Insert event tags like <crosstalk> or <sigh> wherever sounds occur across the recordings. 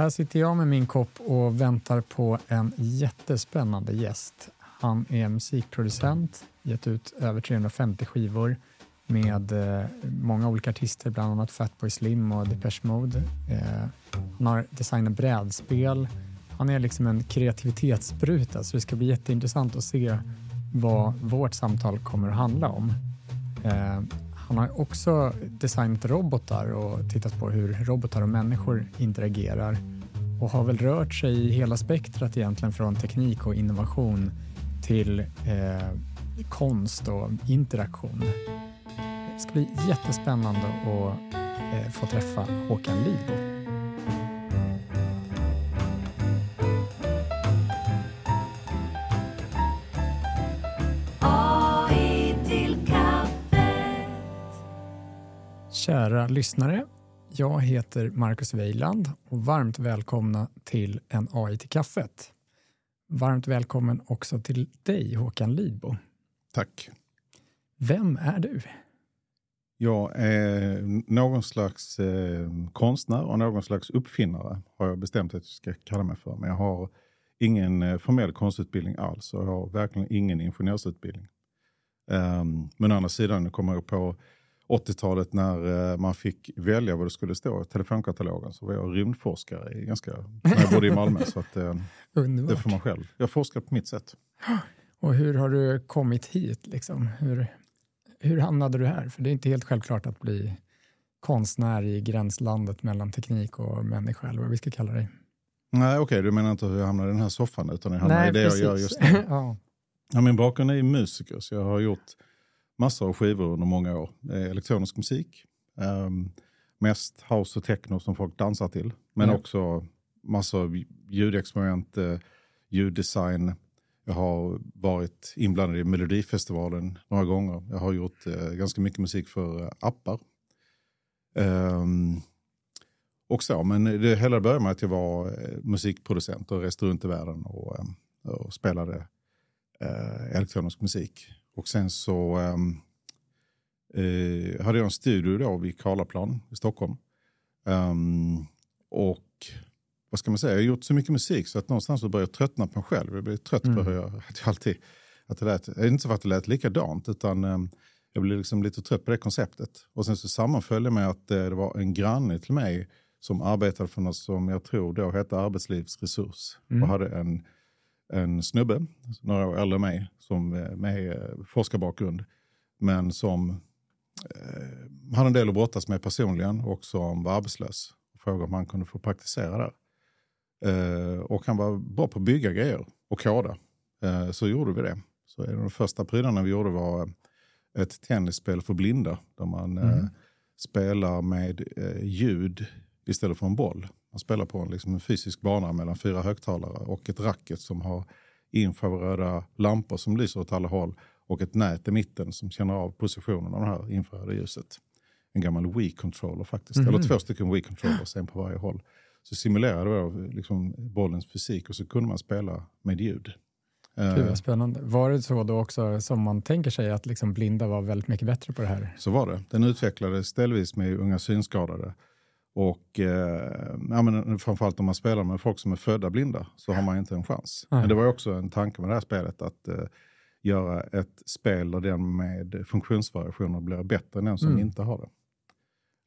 Här sitter jag med min kopp och väntar på en jättespännande gäst. Han är musikproducent, gett ut över 350 skivor med eh, många olika artister, bland annat Fatboy Slim och Depeche Mode. Eh, han har designat brädspel. Han är liksom en kreativitetsspruta, så det ska bli jätteintressant att se vad vårt samtal kommer att handla om. Eh, han har också designat robotar och tittat på hur robotar och människor interagerar och har väl rört sig i hela spektrat egentligen från teknik och innovation till eh, konst och interaktion. Det ska bli jättespännande att eh, få träffa Håkan Lidbo. Kära lyssnare, jag heter Marcus Weiland och varmt välkomna till en AI till kaffet. Varmt välkommen också till dig Håkan Lidbo. Tack. Vem är du? Jag är någon slags eh, konstnär och någon slags uppfinnare har jag bestämt att jag ska kalla mig för. Men jag har ingen eh, formell konstutbildning alls och jag har verkligen ingen ingenjörsutbildning. Um, men å andra sidan kommer jag på 80-talet när eh, man fick välja vad det skulle stå i telefonkatalogen så var jag rymdforskare i ganska, när jag bodde i Malmö. så att, eh, <laughs> det får man själv. Jag forskar på mitt sätt. <gasps> Och hur har du kommit hit? Liksom? Hur, hur hamnade du här? För det är inte helt självklart att bli konstnär i gränslandet mellan teknik och människa, eller vad vi ska kalla dig. Nej, okej, okay, du menar inte hur jag hamnade i den här soffan, utan jag hamnade Nej, i det precis. jag gör just nu. <laughs> ja. Ja, min bakgrund är musiker, så jag har gjort massor av skivor under många år. Elektronisk musik, um, mest house och techno som folk dansar till. Men mm. också massor av ljudexperiment, uh, ljuddesign. Jag har varit inblandad i Melodifestivalen några gånger. Jag har gjort uh, ganska mycket musik för uh, appar. Um, och så, men det hela började med att jag var musikproducent och reste runt i världen och, och spelade elektronisk musik. Och sen så um, eh, hade jag en studio då vid Karlaplan i Stockholm. Um, och vad ska man säga, jag har gjort så mycket musik så att någonstans så började jag tröttna på mig själv. Jag blev trött mm. på hur jag, att jag alltid, att det lät, inte för att det lät likadant utan um, jag blev liksom lite trött på det konceptet. Och sen så sammanföll det med att eh, det var en granne till mig som arbetade för något som jag tror då hette Arbetslivsresurs mm. och hade en en snubbe, några år äldre än mig, som eh, med eh, forskarbakgrund, men som eh, hade en del att brottas med personligen och som var arbetslös. Frågade om han kunde få praktisera där. Eh, och han var bra på att bygga grejer och koda. Eh, så gjorde vi det. Så en av de första prylarna vi gjorde var eh, ett tennisspel för blinda där man mm. spelar med ljud istället för en boll. Man spelar på en, liksom en fysisk bana mellan fyra högtalare och ett racket som har infraröda lampor som lyser åt alla håll och ett nät i mitten som känner av positionen av det här infraröda ljuset. En gammal Wii-controller faktiskt, mm. eller två stycken Wii-controllers, en på varje håll. Så simulerade jag liksom bollens fysik och så kunde man spela med ljud. Gud vad spännande. Var det så då också som man tänker sig att liksom blinda var väldigt mycket bättre på det här? Så var det. Den utvecklades delvis med unga synskadade och eh, ja, men framförallt om man spelar med folk som är födda blinda så har man inte en chans. Mm. Men det var också en tanke med det här spelet att eh, göra ett spel där den med funktionsvariationer blir bättre än den som mm. inte har det.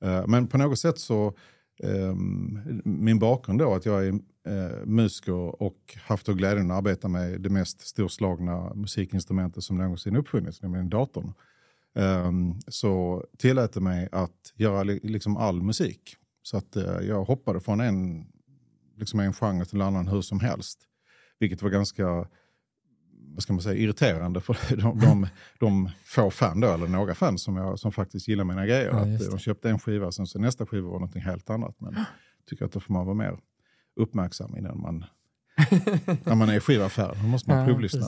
Eh, men på något sätt så, eh, min bakgrund då att jag är eh, musiker och haft glädjen att arbeta med det mest storslagna musikinstrumentet som någonsin uppfunnits, nämligen datorn. Um, så tillät det mig att göra li liksom all musik. Så att eh, jag hoppade från en, liksom en genre till en annan hur som helst. Vilket var ganska vad ska man säga, irriterande för <laughs> de, de, de få fan, då, eller några fan som, jag, som faktiskt gillar mina grejer. Ja, att de köpte en skiva, sen så nästa skiva var något helt annat. Men jag <gasps> tycker att då får man vara mer uppmärksam innan man, när man är i skivaffären. Då måste man <laughs> ja, provlyssna.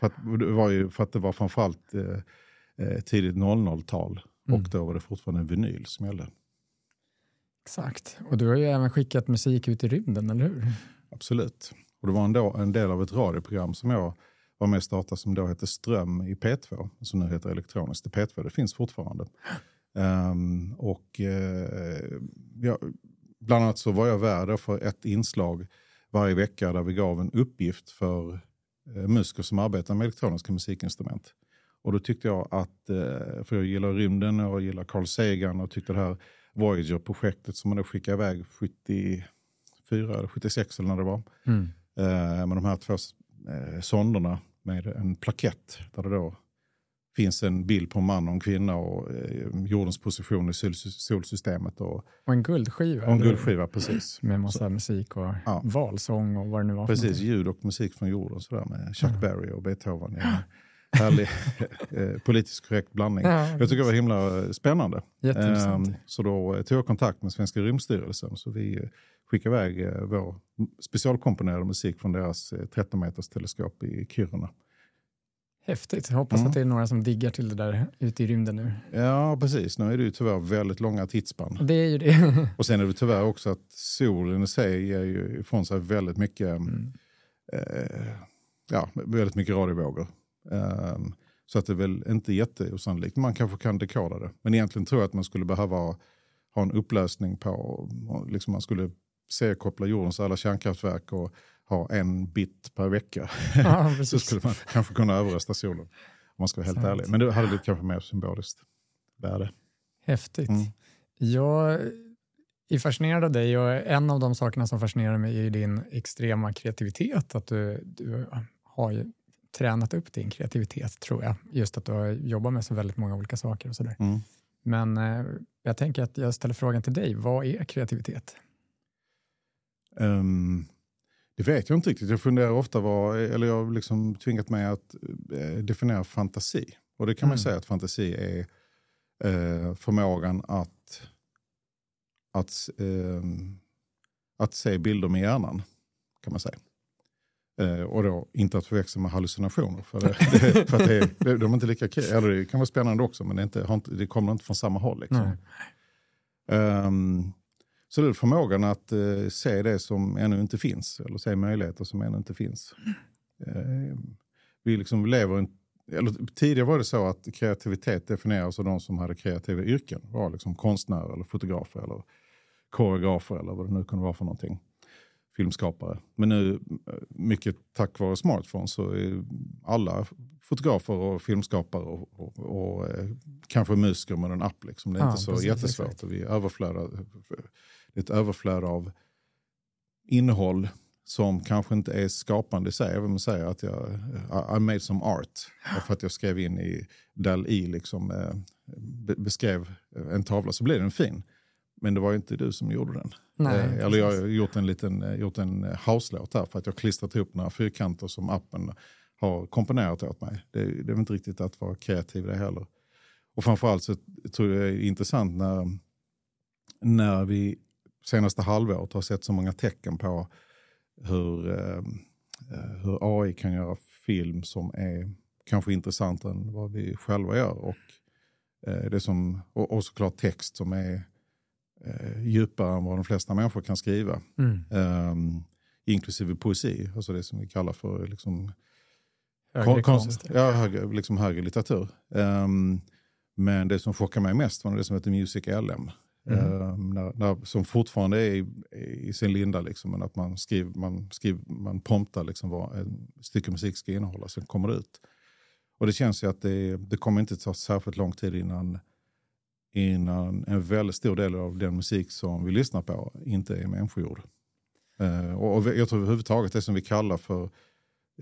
För att, det var ju, för att det var framförallt eh, eh tidigt 00-tal mm. och då var det fortfarande en vinyl som gällde. Exakt. Och du har ju även skickat musik ut i rymden, eller hur? Absolut. Och det var en, en del av ett radioprogram som jag var med och startade som då hette Ström i P2, som nu heter Elektroniskt i P2. Det finns fortfarande. Um, och uh, ja, bland annat så var jag värd för ett inslag varje vecka där vi gav en uppgift för uh, musiker som arbetar med elektroniska musikinstrument. Och då tyckte jag att, uh, för jag gillar rymden och jag gillar Carl Sagan och tyckte det här Voyager-projektet som man då skickade iväg 74 eller 76 eller när det var. Mm. Eh, med de här två eh, sonderna med en plakett där det då finns en bild på en man och en kvinna och eh, jordens position i sol solsystemet. Och, och en guldskiva. Och en guldskiva, precis. Med massa så, musik och ja. valsång och vad det nu var. Precis, ljud och musik från jorden sådär med Chuck ja. Berry och Beethoven. Ja. Härlig eh, politiskt korrekt blandning. Ja, jag tycker det var himla eh, spännande. Um, så då tog jag kontakt med Svenska rymdstyrelsen så vi skickade iväg vår specialkomponerade musik från deras 13 meters teleskop i Kiruna. Häftigt. Jag hoppas mm. att det är några som diggar till det där ute i rymden nu. Ja, precis. Nu är det ju tyvärr väldigt långa tidsspann. Det är ju det. <laughs> och sen är det tyvärr också att solen i sig ger ju ifrån sig väldigt mycket, mm. eh, ja, väldigt mycket radiovågor. Um, så att det är väl inte jätteosannolikt. Man kanske kan dekoda det. Men egentligen tror jag att man skulle behöva ha en upplösning på, liksom man skulle seriekoppla jordens alla kärnkraftverk och ha en bit per vecka. Ja, <laughs> så skulle man kanske kunna överrösta solen. Om man ska vara helt Sant. ärlig. Men det hade blivit kanske mer symboliskt värde. Häftigt. Mm. Jag är fascinerad av dig och en av de sakerna som fascinerar mig är din extrema kreativitet. Att du, du har ju tränat upp din kreativitet tror jag. Just att du har jobbat med så väldigt många olika saker och sådär. Mm. Men eh, jag tänker att jag ställer frågan till dig. Vad är kreativitet? Um, det vet jag inte riktigt. Jag funderar ofta vad, eller jag har liksom tvingat mig att eh, definiera fantasi. Och det kan man mm. säga att fantasi är eh, förmågan att, att, eh, att se bilder med hjärnan. kan man säga. Eh, och då inte att förväxla med hallucinationer. För, det, <laughs> det, för att det, de är inte lika eller det kan vara spännande också men det, inte, det kommer inte från samma håll. Liksom. Um, så det är förmågan att eh, se det som ännu inte finns, eller se möjligheter som ännu inte finns. Eh, vi liksom lever en, eller tidigare var det så att kreativitet definieras av de som hade kreativa yrken. Var liksom konstnärer, eller fotografer, eller koreografer eller vad det nu kunde vara för någonting. Filmskapare. Men nu, mycket tack vare smartphones, så är alla fotografer och filmskapare och, och, och eh, kanske musiker med en app. Liksom. Det är ja, inte så precis, jättesvårt. Exakt. Vi överflödar ett överflöd av innehåll som kanske inte är skapande i sig. Jag säger att jag I made some art. För att jag skrev in i DAL-I, liksom, eh, beskrev en tavla så blev den fin. Men det var inte du som gjorde den. Nej, eh, eller jag har gjort en liten eh, gjort en house-låt här för att jag klistrat ihop några fyrkanter som appen har komponerat åt mig. Det, det är inte riktigt att vara kreativ det heller. Och framförallt så tror jag det är intressant när, när vi senaste halvåret har sett så många tecken på hur, eh, eh hur AI kan göra film som är kanske intressantare än vad vi själva gör. Och, eh, det som, och, och såklart text som är eh, djupare än vad de flesta människor kan skriva. Mm. Um, inklusive poesi, alltså det som vi kallar för liksom, högre konst. Ja, högre, liksom högre litteratur. Um, men det som chockar mig mest var det som heter Music LM. Mm. Um, när, när, som fortfarande är i, i sin linda, liksom, men att man, skriver, man, skriver, man promptar liksom vad ett stycke musik ska innehålla, sen kommer det ut. Och det känns ju att det, det kommer inte ta särskilt lång tid innan, innan en väldigt stor del av den musik som vi lyssnar på inte är människogjord. Uh, och, jag tror överhuvudtaget det som vi kallar för,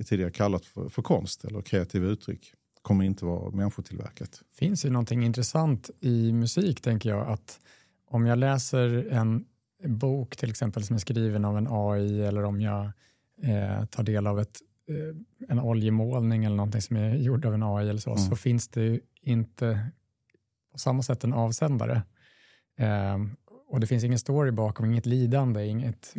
tidigare kallat för, för konst eller kreativa uttryck kommer inte vara människotillverkat. Det finns ju någonting intressant i musik tänker jag. att om jag läser en bok till exempel som är skriven av en AI eller om jag eh, tar del av ett, eh, en oljemålning eller någonting som är gjord av en AI eller så, mm. så finns det inte på samma sätt en avsändare. Eh, och det finns ingen story bakom, inget lidande, inget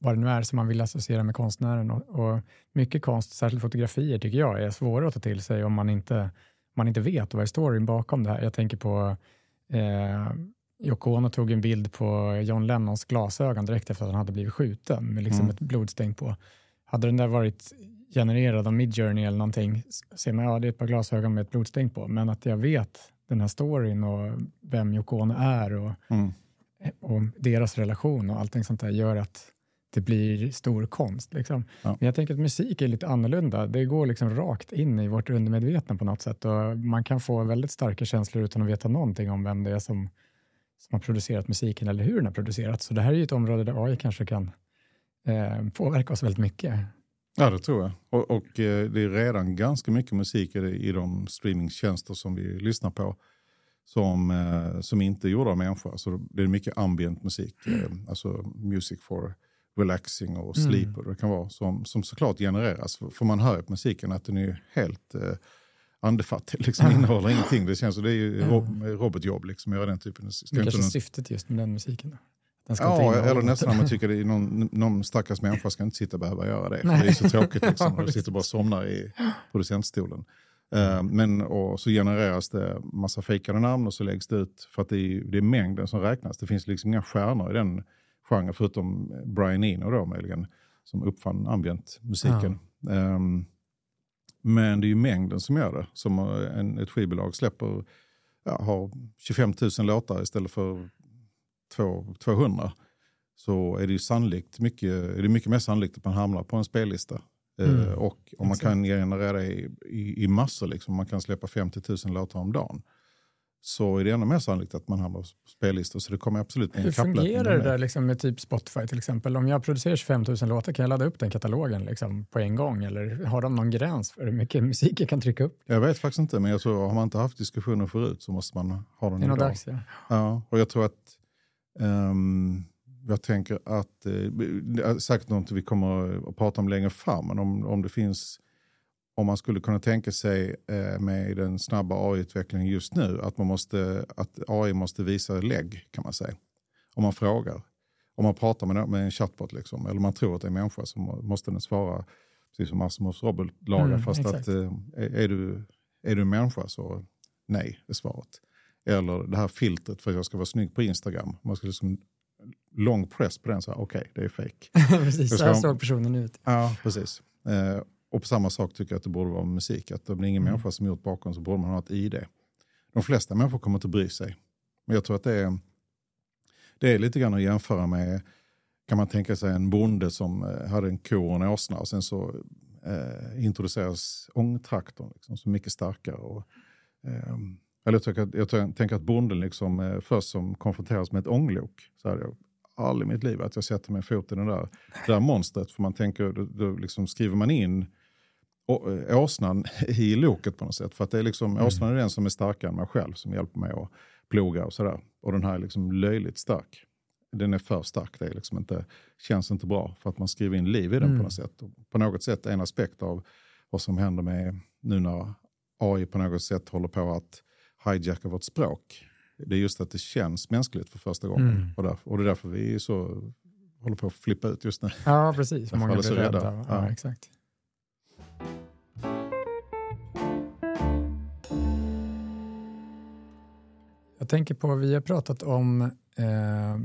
vad det nu är som man vill associera med konstnären. Och, och mycket konst, särskilt fotografier, tycker jag är svåra att ta till sig om man inte, man inte vet vad är storyn bakom det här. Jag tänker på eh, Yoko Ono tog en bild på John Lennons glasögon direkt efter att han hade blivit skjuten med liksom mm. ett blodstänk på. Hade den där varit genererad av Midjourney eller någonting ser man ja, det är ett par glasögon med ett blodstänk på. Men att jag vet den här storyn och vem Yoko Ono är och mm. och deras relation och allting sånt där gör att det blir stor konst. Liksom. Ja. Men jag tänker att musik är lite annorlunda. Det går liksom rakt in i vårt undermedvetna på något sätt och man kan få väldigt starka känslor utan att veta någonting om vem det är som, som har producerat musiken eller hur den har producerats. Så det här är ju ett område där AI kanske kan eh, påverka oss väldigt mycket. Ja, det tror jag. Och, och eh, det är redan ganska mycket musik i, de streamingtjänster som vi lyssnar på som, eh, som inte är gjorda av människor. Så det är mycket ambient musik, eh, alltså music for relaxing och Mm. sleep och det kan vara som, som såklart genereras. För man hör ju på musiken att den är helt eh, andefattig, liksom innehåller ingenting. Det känns som det är ju ro, robotjobb liksom, göra den typen. Ska Det kanske är syftet just med den musiken. Ja, eller nästan man tycker är någon, någon stackars människa ska inte sitta och behöva göra det. Det är så tråkigt liksom. <laughs> Ja, Du sitter bara och somnar i producentstolen. Eh, men och så genereras det massa fejkade namn och så läggs det ut för att det är, det är mängden som räknas. Det finns liksom inga stjärnor i den genren förutom Brian Eno då möjligen som uppfann ambient-musiken. Ehm, men det är ju mängden som gör det. Som eh, en, ett skivbolag släpper, ja, har 25 000 låtar istället för 200 så är det ju sannolikt mycket, är det mycket mer sannolikt att man hamnar på en spellista. Eh, Mm, och om man exakt. kan generera i, i, i massor, liksom, man kan släppa 50 000 låtar om dagen, så är det ännu mer sannolikt att man hamnar på spellistor. Så det kommer absolut bli en Hur fungerar det där liksom med typ Spotify till exempel? Om jag producerar 25 000 låtar, kan jag ladda upp den katalogen liksom på en gång? Eller har de någon gräns för hur mycket <laughs> musik jag kan trycka upp? Jag vet faktiskt inte, men jag tror har man inte haft diskussioner förut så måste man ha den Det är idag. dags, ja. Ja, och jag tror att ehm, jag tänker att, eh, säkert något vi kommer att prata om längre fram, men om, om det finns, om man skulle kunna tänka sig eh, med den snabba AI-utvecklingen just nu, att, man måste, att AI måste visa lägg kan man säga. Om man frågar, om man pratar med, med en chatbot, liksom, eller man tror att det är en människa så må- måste den svara, precis som Asimovs robotlagar, Mm, fast exakt. att eh, är, är, du, är du en människa så nej är svaret. Eller det här filtret för att jag ska vara snygg på Instagram. Man ska liksom lång press på den, så här, okej, det är fake. <laughs> Precis, så här såg personen ut. Ja, precis. Eh, och på samma sak tycker jag att det borde vara med musik. Att om det är ingen Mm. människa som gjort bakom så borde man ha ett ID. De flesta människor kommer inte bry sig. Men jag tror att det är, det är lite grann att jämföra med, kan man tänka sig en bonde som eh, hade en ko och en åsna och sen så eh, introduceras ångtraktorn liksom, som är mycket starkare. Och, ehm, eller jag, tycker att, jag tror- tänker att bonden liksom, eh, först som konfronteras med ett ånglok så hade jag aldrig i mitt liv att jag sätter min fot i den där, det där monstret. För man tänker, då, då liksom skriver man in eh, åsnan <laughs> i loket på något sätt. För att det är liksom, åsnan är den som är starkare än mig själv som hjälper mig att ploga och sådär. Och den här är liksom löjligt stark. Den är för stark, det är liksom inte, känns inte bra för att man skriver in liv i den Mm. på något sätt. Och på något sätt en aspekt av vad som händer med nu när AI på något sätt håller på att hijacka vårt språk. Det är just att det känns mänskligt för första gången. Mm. Och, där, och det är därför vi är så, håller på att flippa ut just nu. Ja, precis. Många blir rädda. rädda. Ja, Ja. exakt. Jag tänker på, vi har pratat om eh,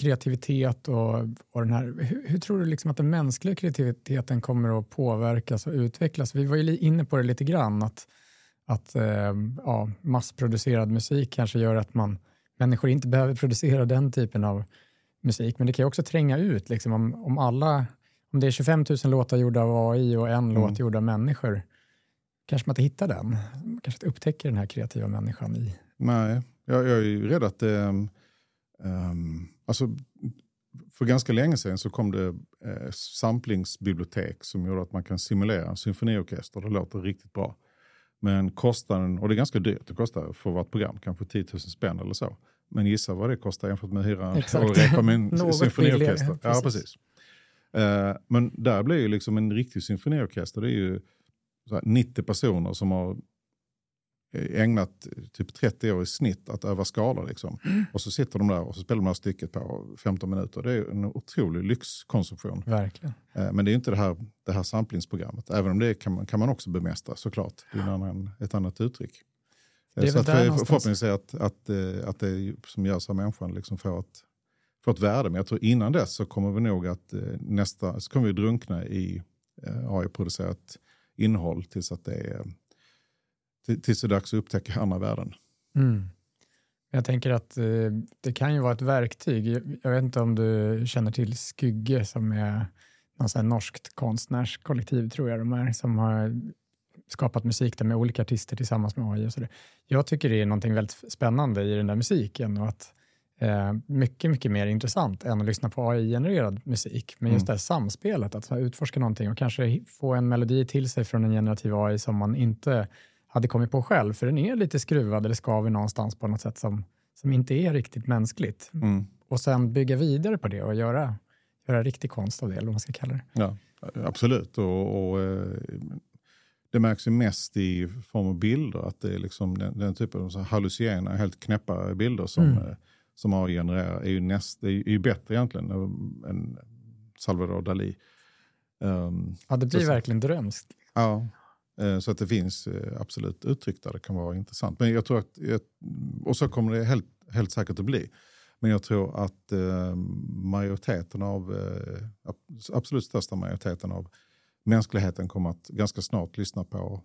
kreativitet och, och den här. Hur, hur tror du liksom att den mänskliga kreativiteten kommer att påverkas och utvecklas? Vi var ju inne på det lite grann, att, att eh, ja, massproducerad musik kanske gör att man, människor inte behöver producera den typen av musik, men det kan ju också tränga ut liksom, om, om alla, om det är 25 000 låtar gjorda av AI och en låt gjord av människor, kanske man inte hittar den. Man kanske inte upptäcker den här kreativa människan i... Nej, jag, jag är ju rädd att det... ehm, alltså, för ganska länge sedan så kom det eh, samplingsbibliotek som gjorde att man kan simulera en symfoniorkester. Det låter riktigt bra. Men kostnaden, och det är ganska dyrt, det kostar för att ett program kanske 10 000 spänn eller så. Men gissa vad det kostar jämfört med att hyra och repa med en <laughs> symfoniorkester. billigare, Ja, precis. precis. Eh, men där blir ju liksom en riktig symfoniorkester, det är ju så här 90 personer som har ägnat typ 30 år i snitt att öva skalor. Liksom. Och så sitter de där och så spelar de här stycket på 15 minuter. Det är en otrolig lyxkonsumtion. Verkligen. Eh, Men det är inte det här, det här samplingsprogrammet. Även om det kan man, kan man också bemästra såklart. Det är en annan, ett annat uttryck. Det är så att för- förhoppningsvis är att, att, eh, att det som görs av människan liksom får, ett, får ett värde. Men jag tror innan dess så kommer vi nog att eh, nästa, så kommer vi drunkna i eh, AI-producerat innehåll tills att det är tills det är dags att upptäcka andra värden. Mm. Jag tänker att eh, det kan ju vara ett verktyg. Jag vet inte om du känner till Skygge som är någon norskt konstnärskollektiv tror jag de är, som har skapat musik där med olika artister tillsammans med AI. Och så där. Jag tycker det är någonting väldigt spännande i den där musiken och att eh, mycket, mycket mer intressant än att lyssna på AI-genererad musik. Men just mm. det här samspelet, att utforska någonting och kanske få en melodi till sig från en generativ AI som man inte hade kommit på själv, för den är lite skruvad eller skaver någonstans på något sätt som, som inte är riktigt mänskligt. Mm. Och sen bygga vidare på det och göra, göra riktig konst av det, eller vad man ska kalla det. Ja, absolut. Och, och eh, det märks ju mest i form av bilder, att det är liksom den, den typen av hallucinogena, helt knäppa bilder som, mm. Eh, som AI genererar är ju, näst, är ju bättre egentligen än Salvador Dalí. Um, ja, det blir så, verkligen drömskt. Ja, Eh, så att det finns eh, absolut uttryck där det kan vara intressant. Men jag tror att, och så kommer det helt, helt säkert att bli. Men jag tror att eh, majoriteten av, absolut största majoriteten av mänskligheten kommer att ganska snart lyssna på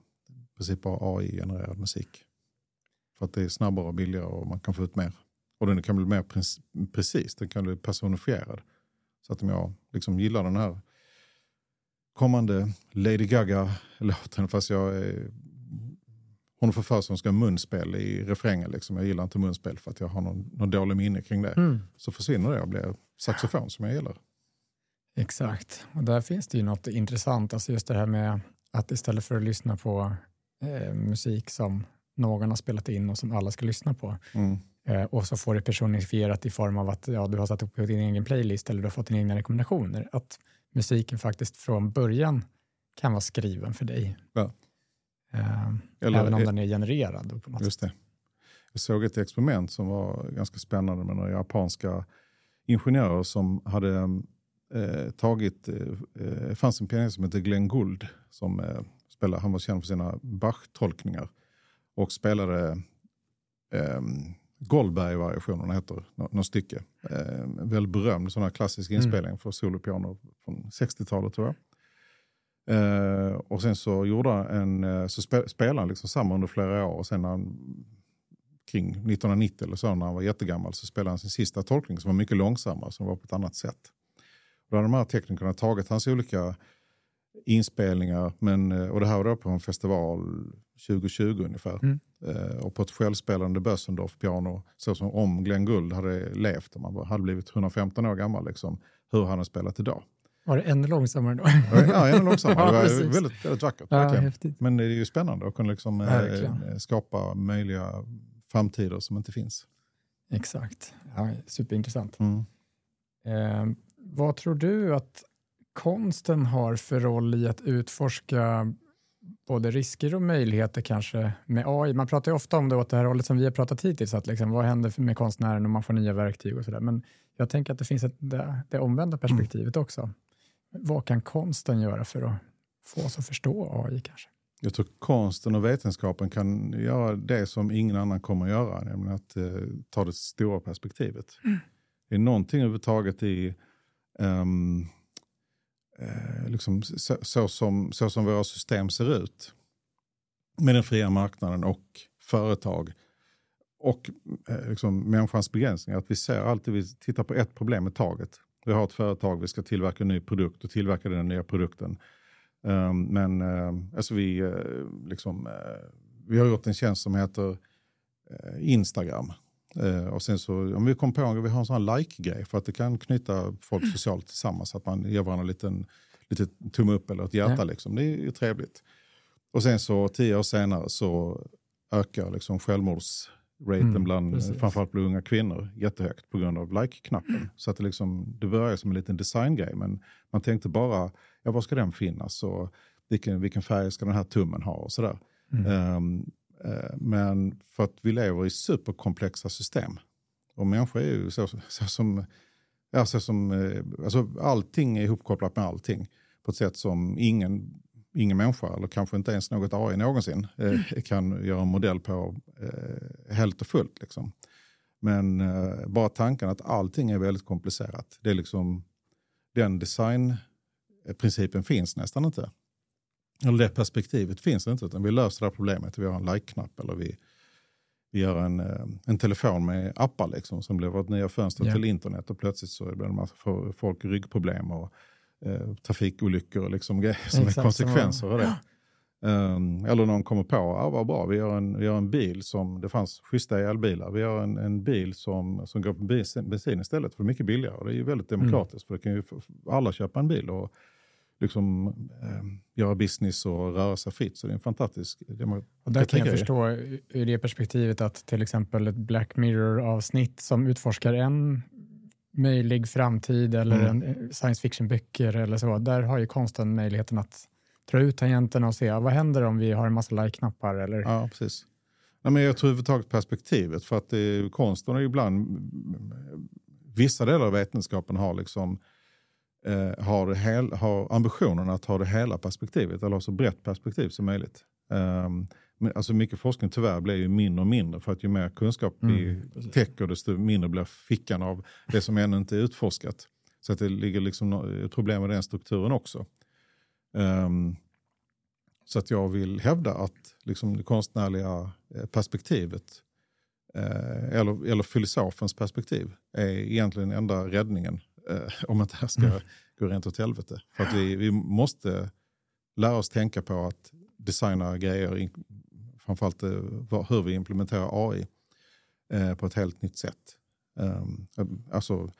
princip AI-genererad musik. För att det är snabbare och billigare och man kan få ut mer. Och den kan bli mer precis, den kan bli personifierad. Så att om jag liksom gillar den här kommande Lady Gaga-låten fast jag är, hon får för sig att hon ska ha munspel i refrängen. Liksom. Jag gillar inte munspel för att jag har någon, någon dålig minne kring det. Mm. Så försvinner det och blir saxofon som jag gillar. Exakt, och där finns det ju något intressant. Alltså just det här med att istället för att lyssna på eh, musik som någon har spelat in och som alla ska lyssna på mm. eh, och så får det personifierat i form av att ja, du har satt upp din egen playlist eller du har fått dina egna rekommendationer. Att musiken faktiskt från början kan vara skriven för dig. Ja. Eh, Eller, även om den är genererad. På något just det. Jag såg ett experiment som var ganska spännande med några japanska ingenjörer som hade eh, tagit, eh, det fanns en pianist som hette Glenn Gould som eh, spelade, han var känd för sina Bach-tolkningar och spelade eh, Goldberg-variationerna heter något stycke. Eh, väldigt berömd sån här klassisk mm. inspelning mm. för solopiano från 60-talet tror jag. Eh, och sen så gjorde han en, eh, så spe, spelade han liksom samma under flera år och sen han, kring 1990 eller så när han var jättegammal så spelade han sin sista tolkning som var mycket långsammare, som var på ett annat sätt. Och då hade de här teknikerna tagit hans olika inspelningar. Men, eh, och det här var då på en festival 2020 ungefär. Mm. Eh, och på ett självspelande Bössendorf-piano, så som om Glenn Guld hade levt, och man hade blivit 115 år gammal, liksom, hur han hade spelat idag. Var det ännu långsammare då? ja, ännu långsammare. <laughs> Det var väldigt, väldigt vackert. Ja, Men det är ju spännande att kunna liksom, eh, skapa möjliga framtider som inte finns. Exakt. Ja, superintressant. Mm. Eh, vad tror du att konsten har för roll i att utforska både risker och möjligheter kanske med AI. Man pratar ju ofta om det åt det här hållet som vi har pratat hittills, att liksom, vad händer med konstnären om man får nya verktyg och sådär. Men jag tänker att det finns ett, det, det omvända perspektivet mm. också. Vad kan konsten göra för att få oss att förstå AI kanske? Jag tror konsten och vetenskapen kan göra det som ingen annan kommer att göra, nämligen att eh, ta det stora perspektivet. Mm. Det är någonting överhuvudtaget i um, eh, liksom, så, så, som, så som våra system ser ut med den fria marknaden och företag och eh, liksom, människans begränsningar. Att vi ser alltid, vi tittar på ett problem i taget. Vi har ett företag, vi ska tillverka en ny produkt och tillverka den nya produkten. Um, men uh, alltså vi, uh, liksom, uh, vi har gjort en tjänst som heter Instagram. Eh, och sen så, om vi kommer på att vi har en sån här like-grej för att det kan knyta folk mm. socialt tillsammans. Att man ger varandra en liten, liten tumme upp eller ett hjärta. Ja. Liksom. Det är ju trevligt. Och sen så tio år senare så ökar liksom självmordsraten mm, bland precis. framförallt bland unga kvinnor jättehögt på grund av like-knappen. Mm. Så att det, liksom, det börjar som en liten designgrej men man tänkte bara, ja var ska den finnas och vilken, vilken färg ska den här tummen ha och sådär. Mm. Um, men för att vi lever i superkomplexa system. Och människor är ju så, så som, ja, så som eh, alltså allting är ihopkopplat med allting. På ett sätt som ingen, ingen människa, eller kanske inte ens något AI någonsin, eh, mm. kan göra en modell på helt och fullt. Liksom. Men bara tanken att allting är väldigt komplicerat, det är liksom, den designprincipen finns nästan inte. Eller det perspektivet finns inte, utan vi löser det här problemet. Vi har en like-knapp eller vi, vi gör en, eh, en telefon med appar liksom, som blir vårt nya fönster Ja. till internet och plötsligt så blir det en massa folk ryggproblem och eh, trafikolyckor och liksom grejer som Exakt, är konsekvenser av det. Um, eller någon kommer på, ja vad bra, vi gör, en, vi gör en bil som, det fanns schyssta elbilar, vi gör en, en bil som, som går på bensin, bensin istället för mycket billigare. Och det är ju väldigt Mm. demokratiskt för det kan ju alla köpa en bil och liksom um, göra business och röra sig fritt. Så det är en fantastisk. Och där kan jag förstå ur det perspektivet att till exempel ett Black Mirror-avsnitt som utforskar en möjlig framtid eller Mm. en eh, science fiction-böcker eller så, där har ju konsten möjligheten att dra ut tangenterna och se ja, vad händer om vi har en massa like-knappar eller Ja, precis. Nej, men jag tror överhuvudtaget perspektivet, för att det är, konsten är ju ibland, vissa delar av vetenskapen har liksom eh, har, hel, har ambitionen att ha det hela perspektivet, eller ha så brett perspektiv som möjligt. Um, alltså mycket forskning tyvärr blir ju mindre och mindre för att ju mer kunskap vi Mm, precis. täcker desto mindre blir fickan av det som ännu inte är utforskat. Så att det ligger liksom ett problem med den strukturen också. Ehm, så att jag vill hävda att liksom det konstnärliga eh, perspektivet eh, eller, eller filosofens perspektiv är egentligen enda räddningen eh, om inte det här ska Mm. gå rent åt helvete. För att vi, vi måste lära oss tänka på att designa grejer, framförallt eh, hur vi implementerar AI eh, på ett helt nytt sätt. Um, alltså,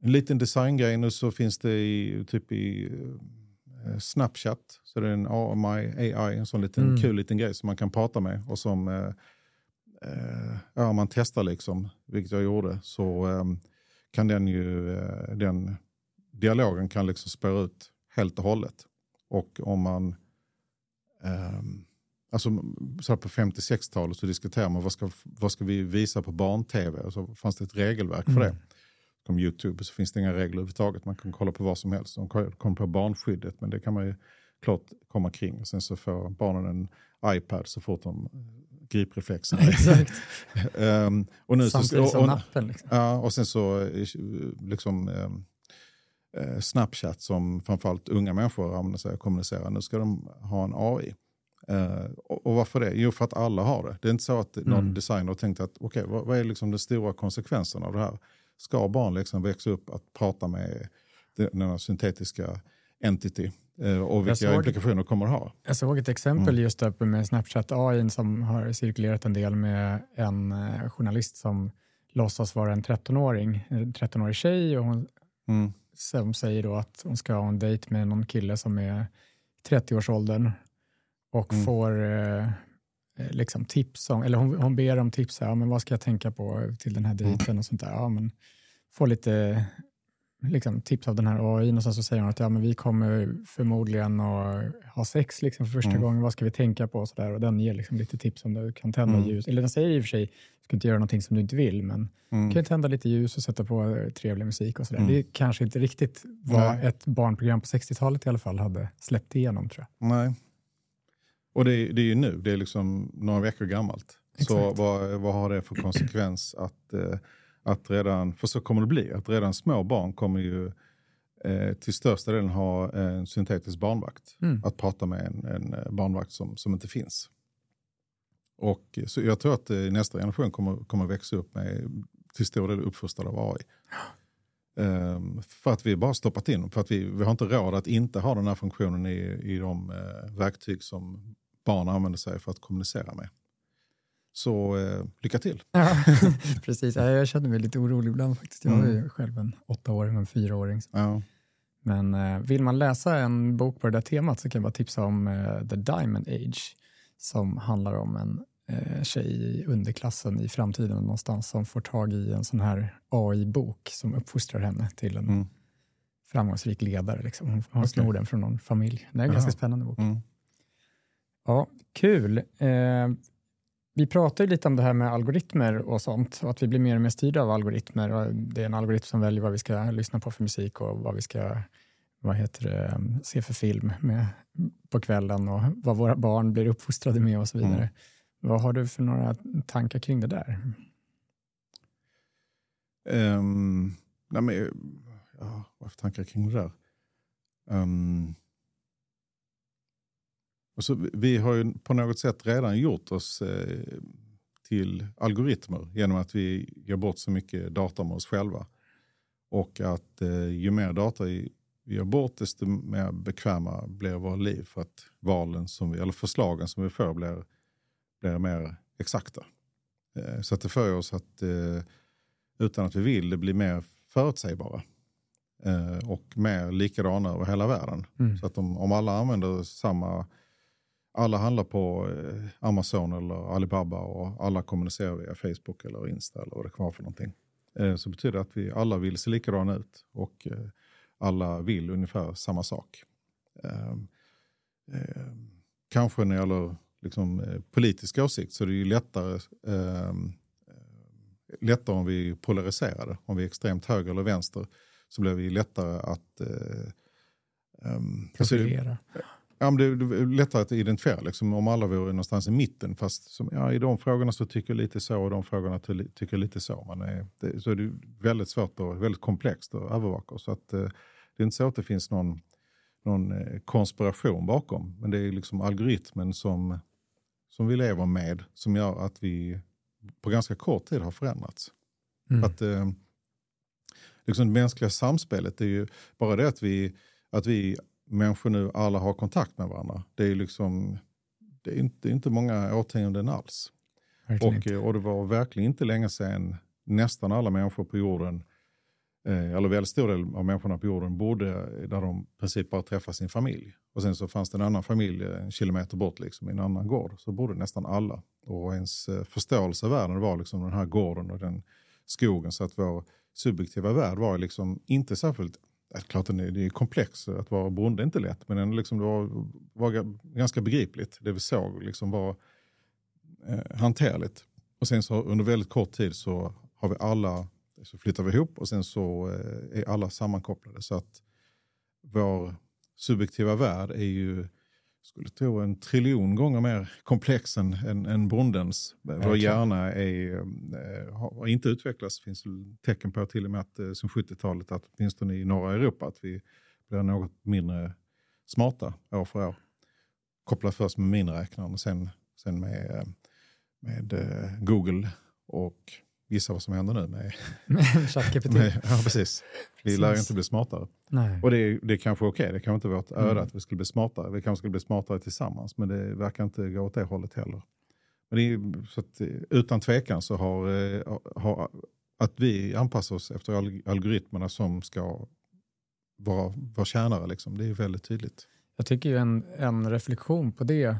en liten designgrej nu så finns det i, typ i eh, Snapchat. Så det är en AMI, AI, en sån liten Mm. kul liten grej som man kan prata med. Och som eh, eh, ja, om man testar liksom, vilket jag gjorde, så eh, kan den ju, eh, den dialogen kan liksom spåra ut helt och hållet. Och om man, ehm, alltså så på 50-60-talet så diskuterar man vad ska, vad ska vi visa på barn-tv? Och så fanns det ett regelverk för Mm. det. Som Youtube så finns det inga regler överhuvudtaget. Man kan kolla på vad som helst. De kommer på barnskyddet men det kan man ju klart komma kring. Och sen så får barnen en iPad så fort de gripreflexen. Exakt. um, <laughs> och nu så, Samtidigt som och, nappen. Liksom. Ja, och sen så eh, liksom eh, Snapchat som framförallt unga människor använder sig och kommunicerar. Nu ska de ha en AI. Eh, och, och varför det? Jo, för att alla har det. Det är inte så att någon Mm. designer har tänkt att okej, vad, vad är liksom den stora konsekvensen av det här? Ska barn liksom växa upp att prata med den- denna syntetiska entity? Eh, och vilka såg- implikationer kommer det ha? Jag såg ett exempel Mm. just uppe med Snapchat AI som har cirkulerat en del med en eh, journalist som låtsas vara en 13-åring, en 13-årig tjej och hon Mm. som säger då att hon ska ha en dejt med någon kille som är 30-årsåldern och Mm. får eh, eh, liksom tips om, eller hon, hon ber om tips, ja, men vad ska jag tänka på till den här Mm. dejten och sånt där. Ja, men får lite liksom, tips av den här AI och sen så säger hon att ja, men vi kommer förmodligen att ha sex liksom, för första Mm. gången, vad ska vi tänka på och så där. Och den ger liksom lite tips om du kan tända Mm. ljus, eller den säger i och för sig, du ska inte göra någonting som du inte vill, men Mm. kan ju tända lite ljus och sätta på eh, trevlig musik och sådär. Mm. Det är kanske inte riktigt vad Nej. ett barnprogram på 60-talet i alla fall hade släppt igenom tror jag. Nej. Och det, är- det är ju nu, det är liksom några veckor gammalt. Så Exakt. vad, vad har det för konsekvens att, eh, att redan, för så kommer det bli, att redan små barn kommer ju eh, till största delen ha en syntetisk barnvakt. Mm. Att prata med en, en eh, barnvakt som, som inte finns. Och eh, så jag tror att nästa generation kommer, kommer växa upp med till stor del uppfostrad av AI. Ehm, för att vi bara stoppat in, för att vi, vi har inte råd att inte ha den här funktionen i, i de eh, verktyg som barn använder sig för att kommunicera med. Så eh, lycka till. Ja, <laughs> precis. Ja, Jag känner mig lite orolig ibland faktiskt. Jag är ju Mm. själv en åttaåring och en fyraåring. Ja. Men eh, vill man läsa en bok på det där temat så kan jag bara tipsa om eh, The Diamond Age som handlar om en eh, tjej i underklassen i framtiden någonstans som får tag i en sån här AI-bok som uppfostrar henne till en Mm. framgångsrik ledare. Liksom. Hon, hon Okej. snor den från någon familj. Det är en Jaha. ganska spännande bok. Mm. Ja, kul. Eh, vi pratar ju lite om det här med algoritmer och sånt och att vi blir mer och mer styrda av algoritmer. Och det är en algoritm som väljer vad vi ska lyssna på för musik och vad vi ska vad heter det, se för film med, på kvällen och vad våra barn blir uppfostrade med och så vidare. Mm. Vad har du för några tankar kring det där? Um, nej men, ja, vad för tankar kring det där? Um, och så, vi- har ju på något sätt redan gjort oss eh, till algoritmer genom att vi ger bort så mycket data med oss själva. Och att eh, ju mer data vi ger bort desto mer bekväma blir våra liv för att valen som vi, eller förslagen som vi får blir, blir mer exakta. Eh, så att det för oss att eh, utan att vi vill det blir mer förutsägbara eh, och mer likadana över hela världen. Mm. Så att om, om alla använder samma alla handlar på eh, Amazon eller Alibaba och alla kommunicerar via Facebook eller Insta eller vad det kan vara för någonting. Eh, så betyder det att vi alla vill se likadana ut och eh, alla vill ungefär samma sak. Ehm, ehm, kanske när det gäller liksom, politisk åsikt så är det ju lättare, ehm, lättare om vi är polariserade. Om vi är extremt höger eller vänster så blir vi lättare att alltså, Profilera. Alltså, Ja, men det är lättare att identifiera liksom, om alla vore någonstans i mitten. Fast som, ja, i de frågorna så tycker jag lite så och de frågorna tycker jag lite så. Man är, det, så är det väldigt svårt och väldigt komplext att övervaka. Så att, eh, det är inte så att det finns någon, någon eh, konspiration bakom. Men det är liksom algoritmen som, som vi lever med som gör att vi på ganska kort tid har förändrats. Mm. Att, eh, liksom det mänskliga samspelet är ju bara det att vi, att vi människor nu alla har kontakt med varandra. Det är liksom, det är inte, inte många årtionden alls. Och, och det var verkligen inte länge sedan nästan alla människor på jorden, eh, eller väldigt stor del av människorna på jorden bodde där de i princip bara träffade sin familj. Och sen så fanns det en annan familj en kilometer bort, liksom, i en annan gård. Så bodde nästan alla. Och ens eh, förståelse av världen var liksom den här gården och den skogen. Så att vår subjektiva värld var liksom inte särskilt klart det är komplext, att vara bonde är inte lätt, men liksom det var, var ganska begripligt. Det vi såg liksom var eh, hanterligt. Och sen så under väldigt kort tid så har vi alla, så flyttar vi ihop och sen så eh, är alla sammankopplade. Så att vår subjektiva värld är ju skulle tro en triljon gånger mer komplex än, än, än bondens. Vår hjärna är, äh, har inte utvecklats. Det finns tecken på till och med att äh, som 70-talet, att åtminstone i norra Europa, att vi blir något mindre smarta år för år. Kopplat först med miniräknaren och sen, sen med, eh, med Google och gissa vad som händer nu med ChatGPT. ja, precis. Vi lär ju inte bli smartare. Nej. Och det är, det är kanske okej, okay. det kanske inte är vårt öde mm. att vi skulle bli smartare. Vi kanske skulle bli smartare tillsammans, men det verkar inte gå åt det hållet heller. Men är, så att, utan tvekan så har, eh, har att vi anpassar oss efter algoritmerna som ska vara, vara tjänare, liksom, det är väldigt tydligt. Jag tycker ju en, en reflektion på det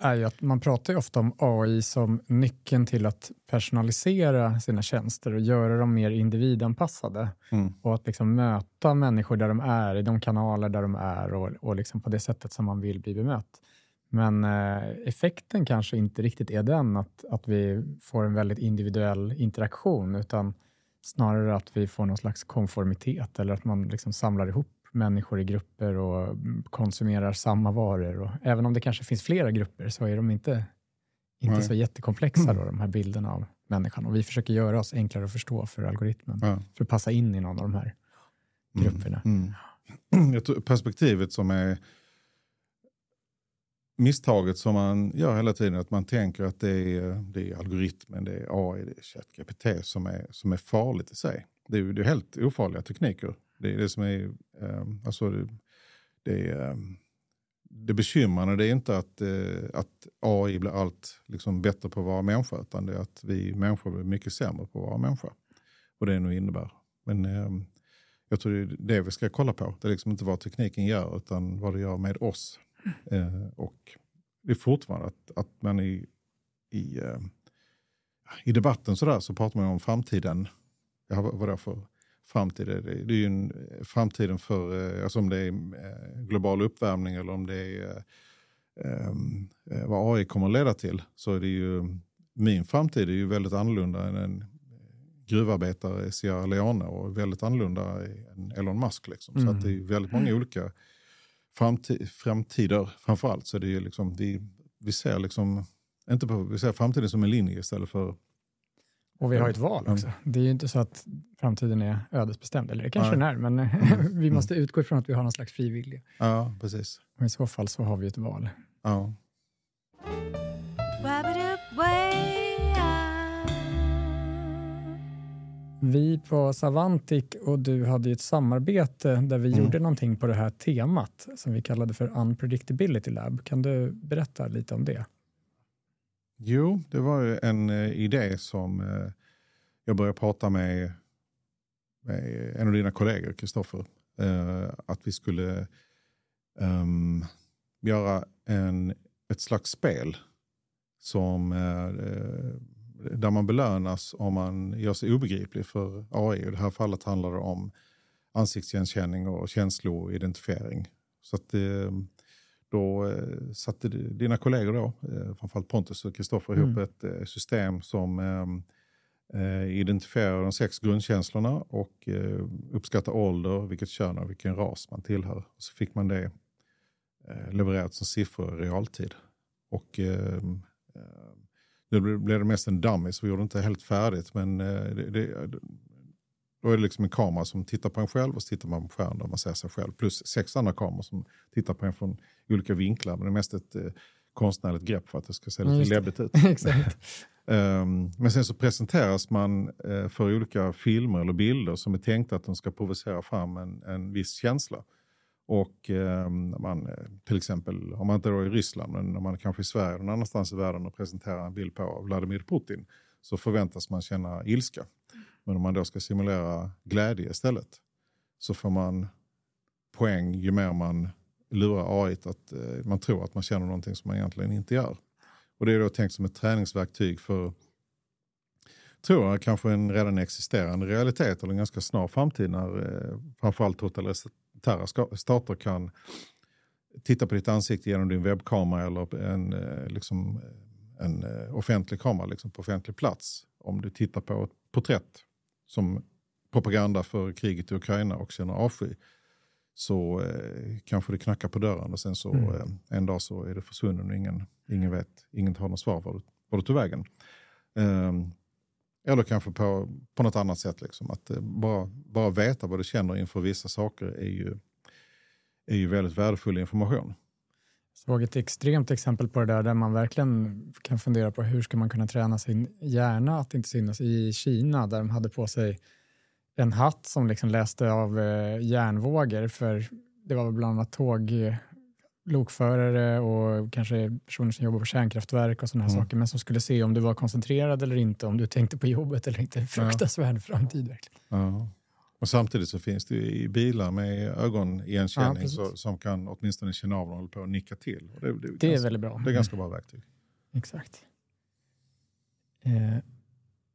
är ju att man pratar ju ofta om AI som nyckeln till att personalisera sina tjänster och göra dem mer individanpassade. Mm. Och att liksom möta människor där de är, i de kanaler där de är och, och liksom på det sättet som man vill bli bemött. Men eh, effekten kanske inte riktigt är den att, att vi får en väldigt individuell interaktion, utan snarare att vi får någon slags konformitet eller att man liksom samlar ihop människor i grupper och konsumerar samma varor. Och även om det kanske finns flera grupper så är de inte, inte så jättekomplexa, då, de här bilderna av människan. Och vi försöker göra oss enklare att förstå för algoritmen, ja. för att passa in i någon av de här mm, grupperna. Mm, <clears throat> mm. Perspektivet som är misstaget som man gör hela tiden, att man tänker att det är, det är algoritmen, det är AI, det är ChatGPT som är, som är farligt i sig. Det är ju det är helt ofarliga tekniker. Det är det som är, ehm, alltså det, det, är, ehm, det bekymrande det är inte att, eh, att AI blir allt liksom, bättre på att vara människa, utan det är att vi människor blir mycket sämre på att vara människa. Och det nu innebär. Men ehm, jag tror det är det vi ska kolla på. Det är liksom inte vad tekniken gör, utan vad det gör med oss. Eh, och det är fortfarande att, att man i, i, i debatten sådär så pratar man om framtiden. Ja, vad, vad är för framtid är det. Det är ju en, eh, framtiden för, eh, alltså om det är eh, global uppvärmning eller om det är um, vad AI kommer att leda till. Så är det ju, min framtid är ju väldigt annorlunda än en gruvarbetare i Sierra Leone och väldigt annorlunda än Elon Musk. Liksom. Mm. Så att det är väldigt många mm. olika framtid, framtider framförallt. Så det är liksom, vi, vi ser liksom, inte på, vi ser framtiden som en linje istället för och vi har ju ett val mm. också. Det är ju inte så att framtiden är ödesbestämd, eller det kanske ja. den är, men <laughs> mm. vi måste mm. utgå ifrån att vi har någon slags frivillig. Ja, precis. Och i så fall så har vi ett val. Ja. Vi på Savantic och du hade ju ett samarbete där vi mm. gjorde någonting på det här temat som vi kallade för Unpredictability Lab. Kan du berätta lite om det? Jo, det var en eh, idé som eh, jag började prata med, med en av dina kollegor, Kristoffer, eh, att vi skulle um, göra en, ett slags spel som eh, där man belönas om man gör sig obegriplig för AI. I det här fallet handlar det om ansiktsigenkänning och känsloidentifiering. Så att, eh, då eh, satte dina kollegor, då, eh, framförallt Pontus och Kristoffer, mm. ihop ett eh, system som ehm, identifierar de sex grundkänslorna och uppskattar ålder, vilket kön och vilken ras man tillhör. Så fick man det levererat som siffror i realtid. Och ehm, nu blev det mest en dummy så vi gjorde inte helt färdigt men det, det, då är det liksom en kamera som tittar på en själv och så tittar man på skärmen där man ser sig själv. Plus sex andra kameror som tittar på en från olika vinklar. Men det är mest ett eh, konstnärligt grepp för att det ska se lite läbbigt ut. <laughs> um, <laughs> men sen så presenteras man uh, för olika filmer eller bilder som är tänkta att de ska provocera fram en, en viss känsla. Och um, man, eh, till exempel, om man inte är i Ryssland, men om man kanske är i Sverige någon annanstans i världen och presenterar en bild på Vladimir Putin så förväntas man känna ilska. Men om man då ska simulera glädje istället så får man poäng ju mer man lurar AI att eh, man tror att man känner någonting som man egentligen inte gör. Och det är då tänkt som ett träningsverktyg för, tror jag, kanske en redan existerande realitet eller en ganska snar framtid när eh, framförallt totalitära stater kan titta på ditt ansikte genom din webbkamera eller en, eh, liksom, en eh, offentlig kamera liksom på offentlig plats. Om du tittar på ett porträtt som propaganda för kriget i Ukraina och känner avsky så eh, kanske det knackar på dörren och sen så mm. eh, en dag så är det försvunnen och ingen, ingen vet, ingen har något svar var du, tog vägen. Eh, eller kanske på, på något annat sätt. Liksom. Att eh, bara, bara veta vad du känner inför vissa saker är ju, är ju väldigt värdefull information. Såg ett extremt exempel på det där, där man verkligen kan fundera på hur ska man kunna träna sin hjärna att inte synas i Kina, där de hade på sig en hatt som liksom läste av eh, järnvågor, för det var bland annat tåg, lokförare och kanske personer som jobbar på kärnkraftverk och sådana här mm. saker, men som skulle se om du var koncentrerad eller inte, om du tänkte på jobbet eller inte. Fruktansvärd ja. framtid verkligen. Ja. Och samtidigt så finns det i bilar med ögonigenkänning ja, så, som kan åtminstone känna av dem och nicka till. Och det, det, är, det ganska, är väldigt bra. Det är ganska bra verktyg. Exakt. Eh,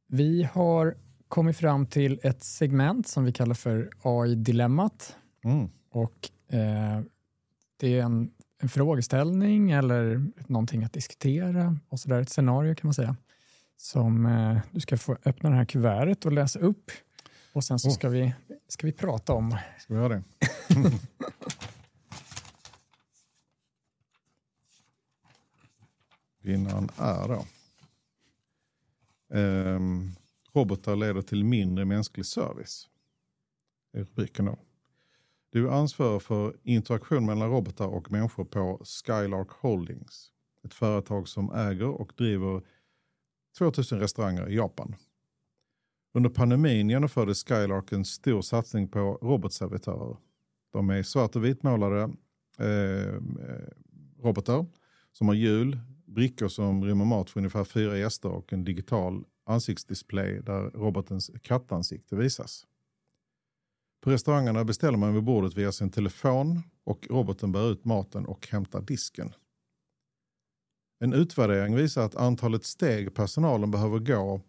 vi har kommit fram till ett segment som vi kallar för AI-dilemmat. Mm. Och eh, det är en, en frågeställning eller någonting att diskutera och så där, ett scenario kan man säga. Som eh, du ska få öppna det här kuvertet och läsa upp och sen så oh. ska, vi, ska vi prata om. Ska vi göra det? <laughs> Vinnaren är då. Um, robotar leder till mindre mänsklig service. Det är rubriken då. Du är ansvarig för interaktion mellan robotar och människor på Skylark Holdings. Ett företag som äger och driver 2000 restauranger i Japan. Under pandemin genomförde Skylark en stor satsning på robotservitörer. De är svart och vitmålade eh, robotar som har hjul, brickor som rymmer mat för ungefär fyra gäster och en digital ansiktsdisplay där robotens kattansikte visas. På restaurangerna beställer man vid bordet via sin telefon och roboten bär ut maten och hämtar disken. En utvärdering visar att antalet steg personalen behöver gå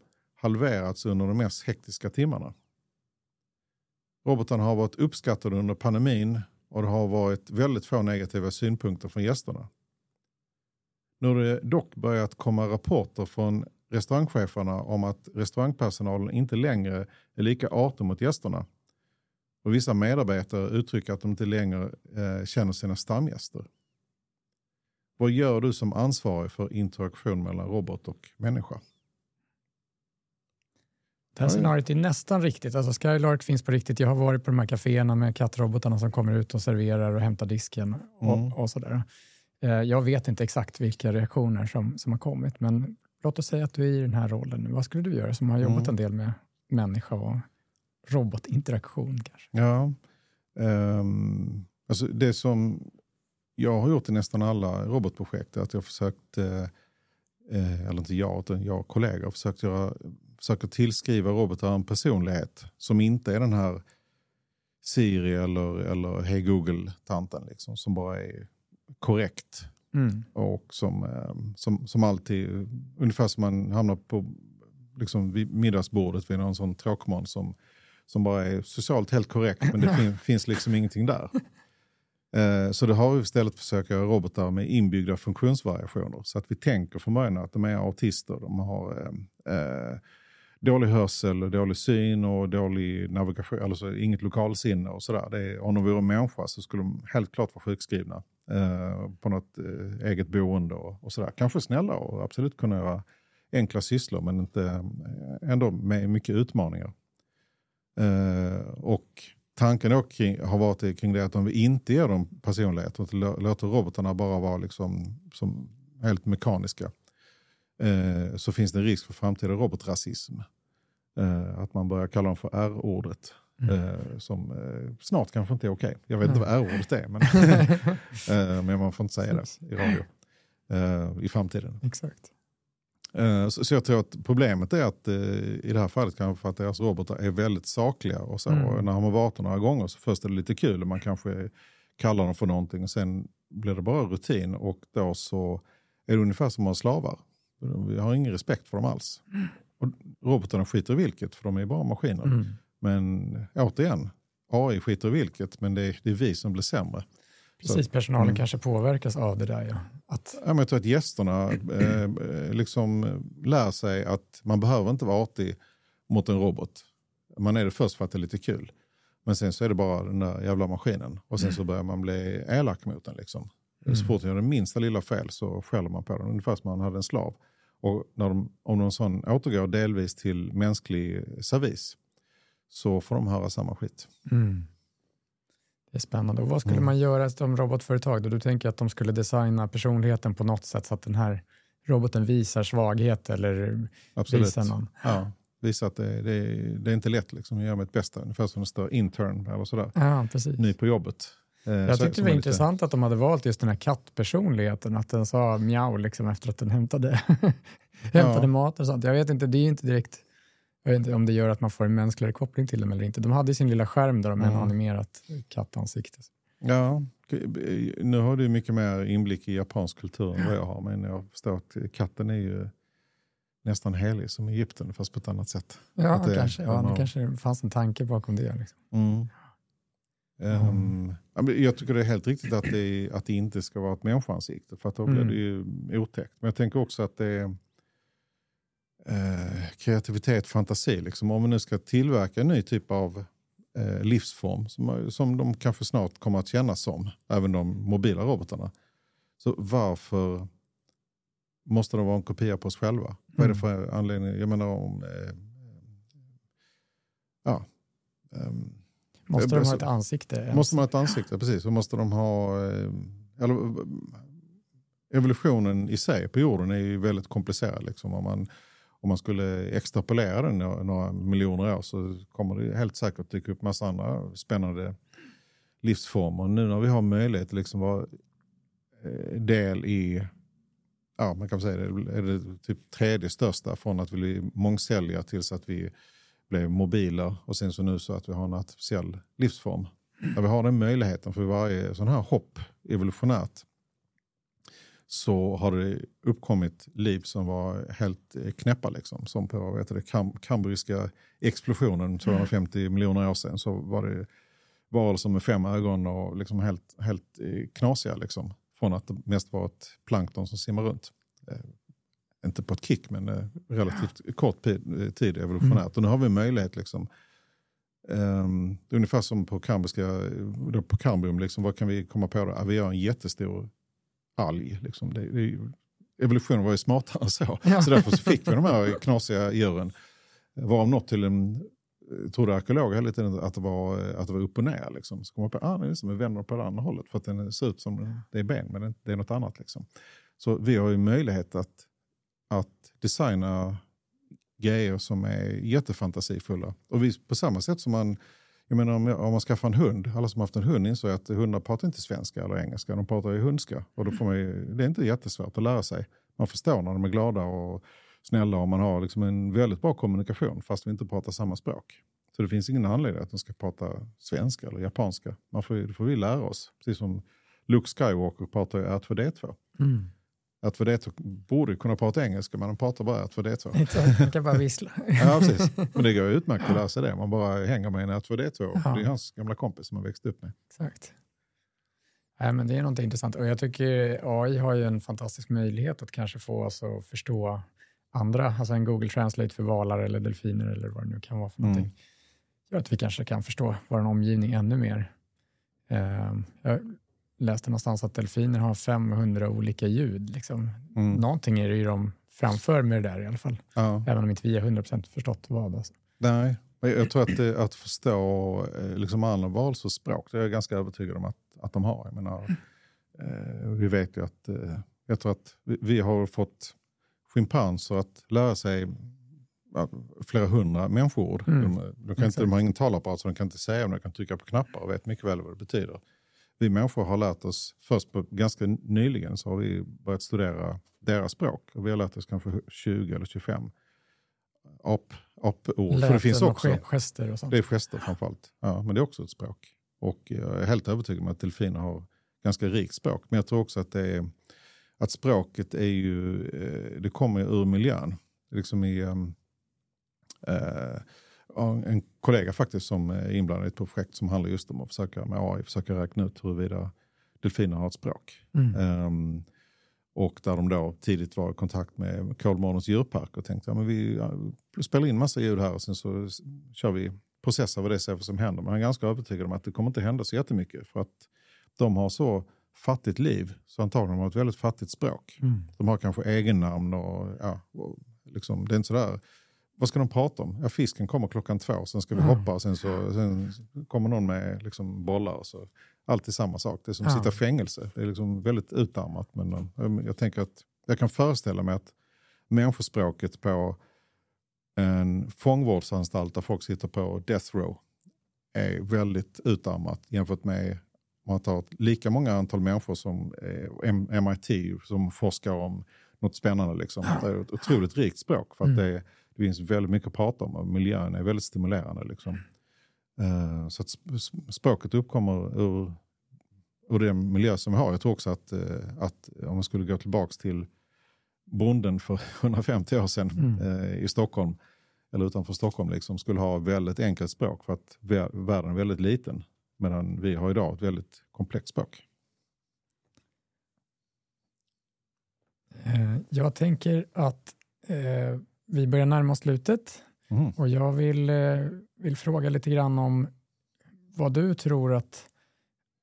halverats under de mest hektiska timmarna. Robotarna har varit uppskattade under pandemin och det har varit väldigt få negativa synpunkter från gästerna. Nu har det dock börjat komma rapporter från restaurangcheferna om att restaurangpersonalen inte längre är lika artig mot gästerna. Och vissa medarbetare uttrycker att de inte längre eh, känner sina stamgäster. Vad gör du som ansvarig för interaktion mellan robot och människa? Det här scenariot är nästan riktigt. Alltså Skylark finns på riktigt. Jag har varit på de här kaféerna med kattrobotarna som kommer ut och serverar och hämtar disken och, mm. och sådär. Eh, jag vet inte exakt vilka reaktioner som, som har kommit, men låt oss säga att du är i den här rollen. Vad skulle du göra som har jobbat mm. en del med människa och robotinteraktion kanske. Ja, um, alltså det som jag har gjort i nästan alla robotprojekt är att jag har försökt, eh, eh, eller inte jag, utan jag och kollegor har försökt göra, försöker tillskriva robotar en personlighet som inte är den här Siri eller, eller Hey Google-tanten liksom, som bara är korrekt. Mm. Och som, eh, som, som alltid, ungefär som man hamnar på liksom, vid middagsbordet vid någon sån tråkmån som, som bara är socialt helt korrekt men det fin, finns liksom ingenting där. Eh, så då har vi istället försökt göra robotar med inbyggda funktionsvariationer. Så att vi tänker från början att de är autister. De har eh, eh dålig hörsel, dålig syn och dålig navigation, alltså inget lokalsinne och sådär. Om de vore människa så skulle de helt klart vara sjukskrivna eh, på något eh, eget boende och, och sådär. Kanske snälla och absolut kunna göra enkla sysslor men inte, eh, ändå med mycket utmaningar. Eh, och tanken då kring, har varit kring det att om vi inte ger dem personlighet och låter robotarna bara vara liksom, som helt mekaniska eh, så finns det en risk för framtida robotrasism. Eh, att man börjar kalla dem för R-ordet. Mm. Eh, som eh, snart kanske inte är okej. Jag vet inte vad R-ordet är, men, <laughs> eh, men man får inte säga det i radio i framtiden. Exakt. Så, så jag tror att problemet är att i det här fallet kanske för att deras robotar är väldigt sakliga och så. Mm. Och när de har varit några gånger så först är det lite kul och man kanske kallar dem för någonting och sen blir det bara rutin och då så är det ungefär som att ha slavar. Vi har ingen respekt för dem alls. Mm. Och robotarna skiter i vilket, för de är bara maskiner. Mm. Men återigen, AI skiter i vilket, men det är, det är vi som blir sämre. Precis, personalen mm. kanske påverkas av det där. Ja. Att... Ja, men jag tror att gästerna eh, liksom lär sig att man behöver inte vara artig mot en robot. Man är det först för att det är lite kul. Men sen så är det bara den där jävla maskinen. Och sen mm. så börjar man bli elak mot den. Liksom. Mm. Så fort den gör det minsta lilla fel så skäller man på den. Ungefär som man hade en slav. Och när de, om någon sån återgår delvis till mänsklig servis så får de höra samma skit. Mm. Det är spännande. Och vad skulle mm. man göra som robotföretag? Då? Du tänker att de skulle designa personligheten på något sätt så att den här roboten visar svaghet eller Absolut. visar någon... Ja, visa att det, det, det, är inte lätt liksom, att göra mitt bästa. Ungefär som det står intern eller sådär. Ja, precis. Ny på jobbet. Eh, Jag tyckte det var intressant att de hade valt just den här kattpersonligheten, att den sa mjau liksom efter att den hämtade, <laughs> hämtade ja. mat och sånt. Jag vet inte, det är inte direkt, jag vet inte om det gör att man får en mänskligare koppling till dem eller inte. De hade sin lilla skärm där med mm. en animerat kattansikte. Ja, nu har du mycket mer inblick i japansk kultur än vad jag har, men jag förstår att katten är ju nästan helig som Egypten, fast på ett annat sätt. Ja, det, kanske, ja, det kanske fanns en tanke bakom det. Liksom. Mm. Um, jag tycker det är helt riktigt att det, att det inte ska vara ett människoansikte för då blir mm. det ju otäckt. Men jag tänker också att det är eh, kreativitet, fantasi. Liksom. Om vi nu ska tillverka en ny typ av eh, livsform som, som de kanske snart kommer att kännas som, även de mobila robotarna. Så varför måste de vara en kopia på oss själva? Mm. Vad är det mm. för anledning? Jag menar om... Eh, ja, um, Måste de ha ett ansikte? Måste de ha ett ansikte, precis. Och måste de ha... Eh, eller, evolutionen i sig på jorden är ju väldigt komplicerad. Liksom. Om, man, om man skulle extrapolera den några, några miljoner år så kommer det helt säkert dyka upp massa andra spännande livsformer. Nu när vi har möjlighet att liksom vara eh, del i ja, man kan säga det, är det typ tredje största från att vi blir mångcelliga tills att vi blev mobila och sen så nu så att vi har en artificiell livsform. När vi har den möjligheten för varje sån här hopp evolutionärt så har det uppkommit liv som var helt knäppa. Liksom. Som på vet det, kam kambriska explosionen 250 mm. miljoner år sedan så var det varelser med fem ögon och liksom helt, helt eh, knasiga. Liksom. Från att det mest var ett plankton som simmar runt. Eh, Eh, inte på ett kick, men eh, relativt kort tid evolutionärt. Mm. Och nu har vi möjlighet, liksom, um, ungefär som på, kambiska, på kambium, liksom, vad kan vi komma på? Då? vi har en jättestor alg. Liksom. Det, det, evolutionen var ju smartare än så. <laughs> Ja. Så därför så fick vi de här knasiga djuren. Varav något till en trodde arkeologer hela tiden att det var, att det var upp och ner. Liksom. Så kom man på att ah, vi vänder på det andra hållet för att den ser ut som det är ben, men det är något annat. Liksom. Så vi har ju möjlighet att att designa grejer som är jättefantasifulla. Och vi, på samma sätt som man, jag menar om, jag, om man skaffar en hund, alla som har haft en hund inser att hundar pratar inte svenska eller engelska, de pratar ju hundska. Och då får man ju, det är inte jättesvårt att lära sig. Man förstår när de är glada och snälla och man har liksom en väldigt bra kommunikation fast vi inte pratar samma språk. Så det finns ingen anledning att de ska prata svenska eller japanska. Man får, det får vi lära oss. Precis som Luke Skywalker pratar ju R2D2. Mm. R2D2 borde kunna prata engelska men de pratar bara R2D2. Man <laughs> kan bara vissla. ja, precis. Men det går utmärkt att sig det. Man bara hänger med en R2D2. Ja. Det är hans gamla kompis som man växte upp med. Exakt. Nej, men det är något intressant och jag tycker AI har ju en fantastisk möjlighet att kanske få oss att förstå andra, alltså en Google Translate för valar eller delfiner eller vad det nu kan vara för någonting. Mm. Gör att vi kanske kan förstå vår omgivning ännu mer. Uh, jag läste någonstans att delfiner har 500 olika ljud. Liksom. Mm. Någonting är det ju de framför med det där i alla fall. Ja. Även om inte vi har 100% förstått vad. Alltså. Nej, jag tror att, det, att förstå eh, liksom andra varelsers språk, det är jag ganska övertygad om att, att de har. Jag menar, eh, vi vet ju att, eh, jag tror att vi, vi har fått schimpanser att lära sig flera hundra människoord. Mm. De, de, kan inte, de har ingen talapparat så de kan inte säga, men de kan trycka på knappar och vet mycket väl vad det betyder. Vi människor har lärt oss, först på, ganska nyligen så har vi börjat studera deras språk. Och vi har lärt oss kanske 20 eller 25 ap, apord. För det finns också. gester och sånt. Det är gester framförallt. Ja, men det är också ett språk. Och jag är helt övertygad om att delfiner har ganska rikt språk. Men jag tror också att det är att språket är ju, eh, det kommer ur miljön. Liksom i, uh, en kollega faktiskt som är inblandad i ett projekt som handlar just om att försöka med AI försöka räkna ut huruvida delfiner har ett språk. Mm. Um, och där de då tidigt var i kontakt med Kolmårdens djurpark och tänkte att ja, vi spelar in massa ljud här och sen så kör vi processar vad det är som händer. Men han är ganska övertygad om att det kommer inte hända så jättemycket för att de har så fattigt liv så antagligen har de ett väldigt fattigt språk. Mm. De har kanske egennamn och, ja, och liksom, det är inte sådär vad ska de prata om? Ja, fisken kommer klockan två, sen ska vi mm. hoppa och sen, så, sen kommer någon med liksom bollar. Och så. Alltid samma sak, det är som att sitta i fängelse. Det är liksom väldigt utarmat. Men jag tänker att jag kan föreställa mig att människospråket på en fångvårdsanstalt där folk sitter på death row är väldigt utarmat jämfört med man tar lika många antal människor som eh, MIT som forskar om något spännande. Liksom. Det är ett otroligt rikt språk för att mm. det, det finns väldigt mycket att prata om och miljön är väldigt stimulerande. Liksom. Uh, så att språket uppkommer ur, ur den miljö som vi har. Jag tror också att, uh, att om man skulle gå tillbaka till bonden för <laughs> 150 år sedan mm. uh, i Stockholm, eller utanför Stockholm, liksom, skulle ha väldigt enkelt språk för att världen är väldigt liten. Medan vi har idag ett väldigt komplext språk. Jag tänker att eh, vi börjar närma oss slutet mm. och jag vill, eh, vill fråga lite grann om vad du tror att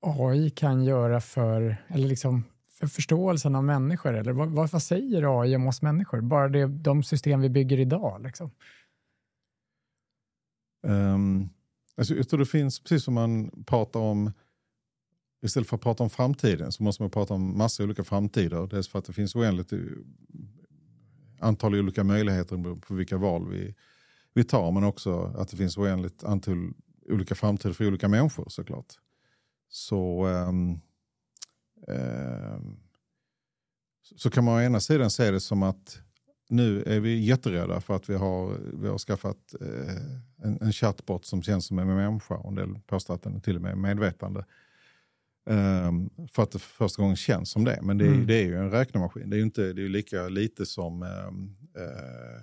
AI kan göra för, eller liksom för förståelsen av människor? Eller vad, vad säger AI om oss människor? Bara det, de system vi bygger idag? Liksom. Um, alltså jag tror det finns, precis som man pratar om Istället för att prata om framtiden så måste man prata om massa olika framtider. Dels för att det finns oändligt antal olika möjligheter på vilka val vi, vi tar, men också att det finns oändligt antal olika framtider för olika människor såklart. Så, um, um, så kan man å ena sidan se det som att nu är vi jätterädda för att vi har, vi har skaffat eh, en, en chatbot som känns som en människa och en del påstår att den till och med är medvetande. Um, för att det för första gången känns som det. Men det, mm. det är ju en räknemaskin. Det är ju inte, det är lika lite som um, uh,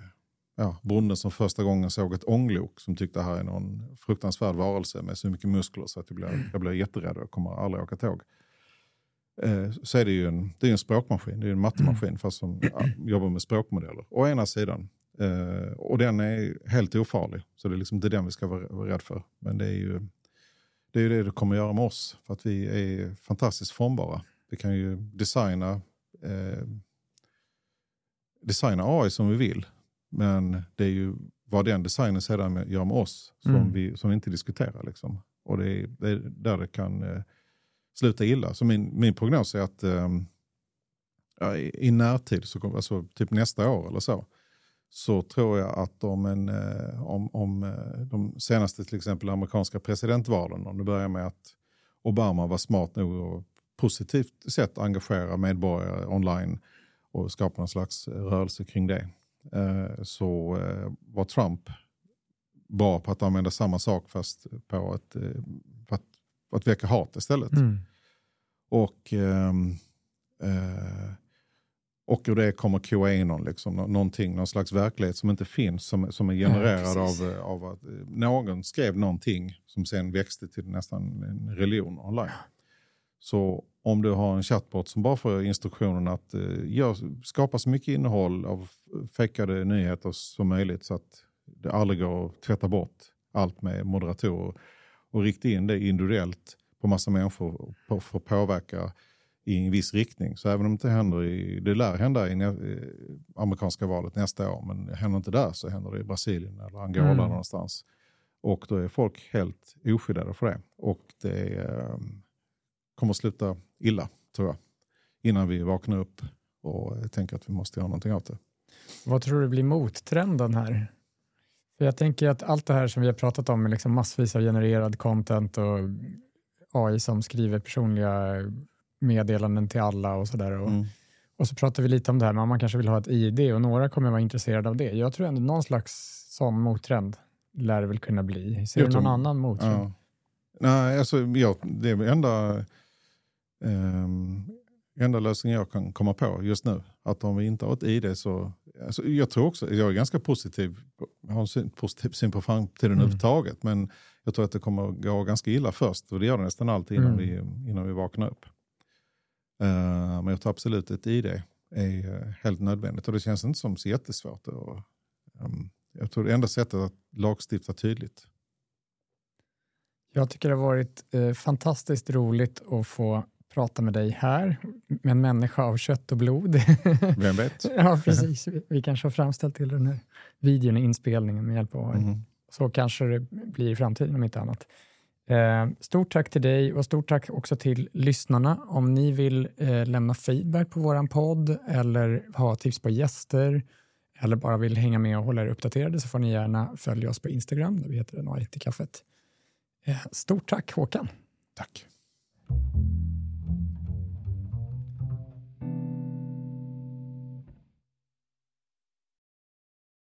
ja, bonden som första gången såg ett ånglok som tyckte det här är någon fruktansvärd varelse med så mycket muskler så att jag blir, jag blir jätterädd och kommer aldrig åka tåg. Uh, så är det ju en, det är en språkmaskin, det är en mattemaskin mm. fast som ja, jobbar med språkmodeller. Å ena sidan. Uh, och den är helt ofarlig, så det är liksom inte den vi ska vara, vara rädd för. Men det är ju det är ju det det kommer göra med oss, för att vi är fantastiskt formbara. Vi kan ju designa, eh, designa AI som vi vill, men det är ju vad den designen sedan gör med oss som, mm. vi, som vi inte diskuterar. Liksom. Och det är, det är där det kan eh, sluta illa. Så min, min prognos är att eh, i, i närtid, så kommer, alltså typ nästa år eller så, så tror jag att om, en, eh, om, om eh, de senaste till exempel amerikanska presidentvalen, om det börjar med att Obama var smart nog och positivt sätt engagera medborgare online och skapa någon slags rörelse kring det. Eh, så var Trump bra på att använda samma sak fast på ett, för att, för att väcka hat istället. Mm. Och ehm, eh, och ur det kommer QAnon, liksom, någonting, någon slags verklighet som inte finns, som, som är genererad ja, av, eh, av att eh, någon skrev någonting som sen växte till nästan en religion online. Så om du har en chatbot som bara får instruktionen att gör, skapa så mycket innehåll av fejkade nyheter som möjligt så att det aldrig går att tvätta bort allt med moderatorer och rikta in det individuellt på massa människor för att påverka i en viss riktning. Så även om det inte händer i, det lär hända i, amerikanska valet nästa år, men händer inte där så händer det i Brasilien eller Angola mm. någonstans. Och då är folk helt oskyddade för det. Och det eh, kommer att sluta illa, tror jag. Innan vi vaknar upp och tänker att vi måste göra någonting åt det. Vad tror du blir mottrenden här? För jag tänker att allt det här som vi har pratat om med liksom massvis av genererad content och AI som skriver personliga meddelanden till alla och sådär. Och, mm. och så pratar vi lite om det här, men man kanske vill ha ett ID och några kommer vara intresserade av det. Jag tror ändå någon slags sån mottrend lär det väl kunna bli. Ser du någon annan mottrend? Ja. Nej, alltså, ja, det är enda, um, enda lösningen jag kan komma på just nu. Att om vi inte har ett ID så... Alltså, jag tror också, jag är ganska positiv, jag har en positiv syn på framtiden mm. överhuvudtaget, men jag tror att det kommer gå ganska illa först och det gör det nästan alltid innan, mm. vi, innan vi vaknar upp. Uh, men jag tror absolut ett ID är uh, helt nödvändigt och det känns inte som så jättesvårt. Och, um, jag tror det enda sättet att lagstifta tydligt. Jag tycker det har varit uh, fantastiskt roligt att få prata med dig här, med en människa av kött och blod. <laughs> Vem vet? ja, precis. Vi, vi kanske har framställt till den här videon i inspelningen med hjälp av AI. Mm. Så kanske det blir i framtiden om inte annat. Eh, stort tack till dig och stort tack också till lyssnarna. Om ni vill eh, lämna feedback på vår podd eller ha tips på gäster eller bara vill hänga med och hålla er uppdaterade så får ni gärna följa oss på Instagram där vi heter NA IT-kaffet. Eh, stort tack Håkan. Tack.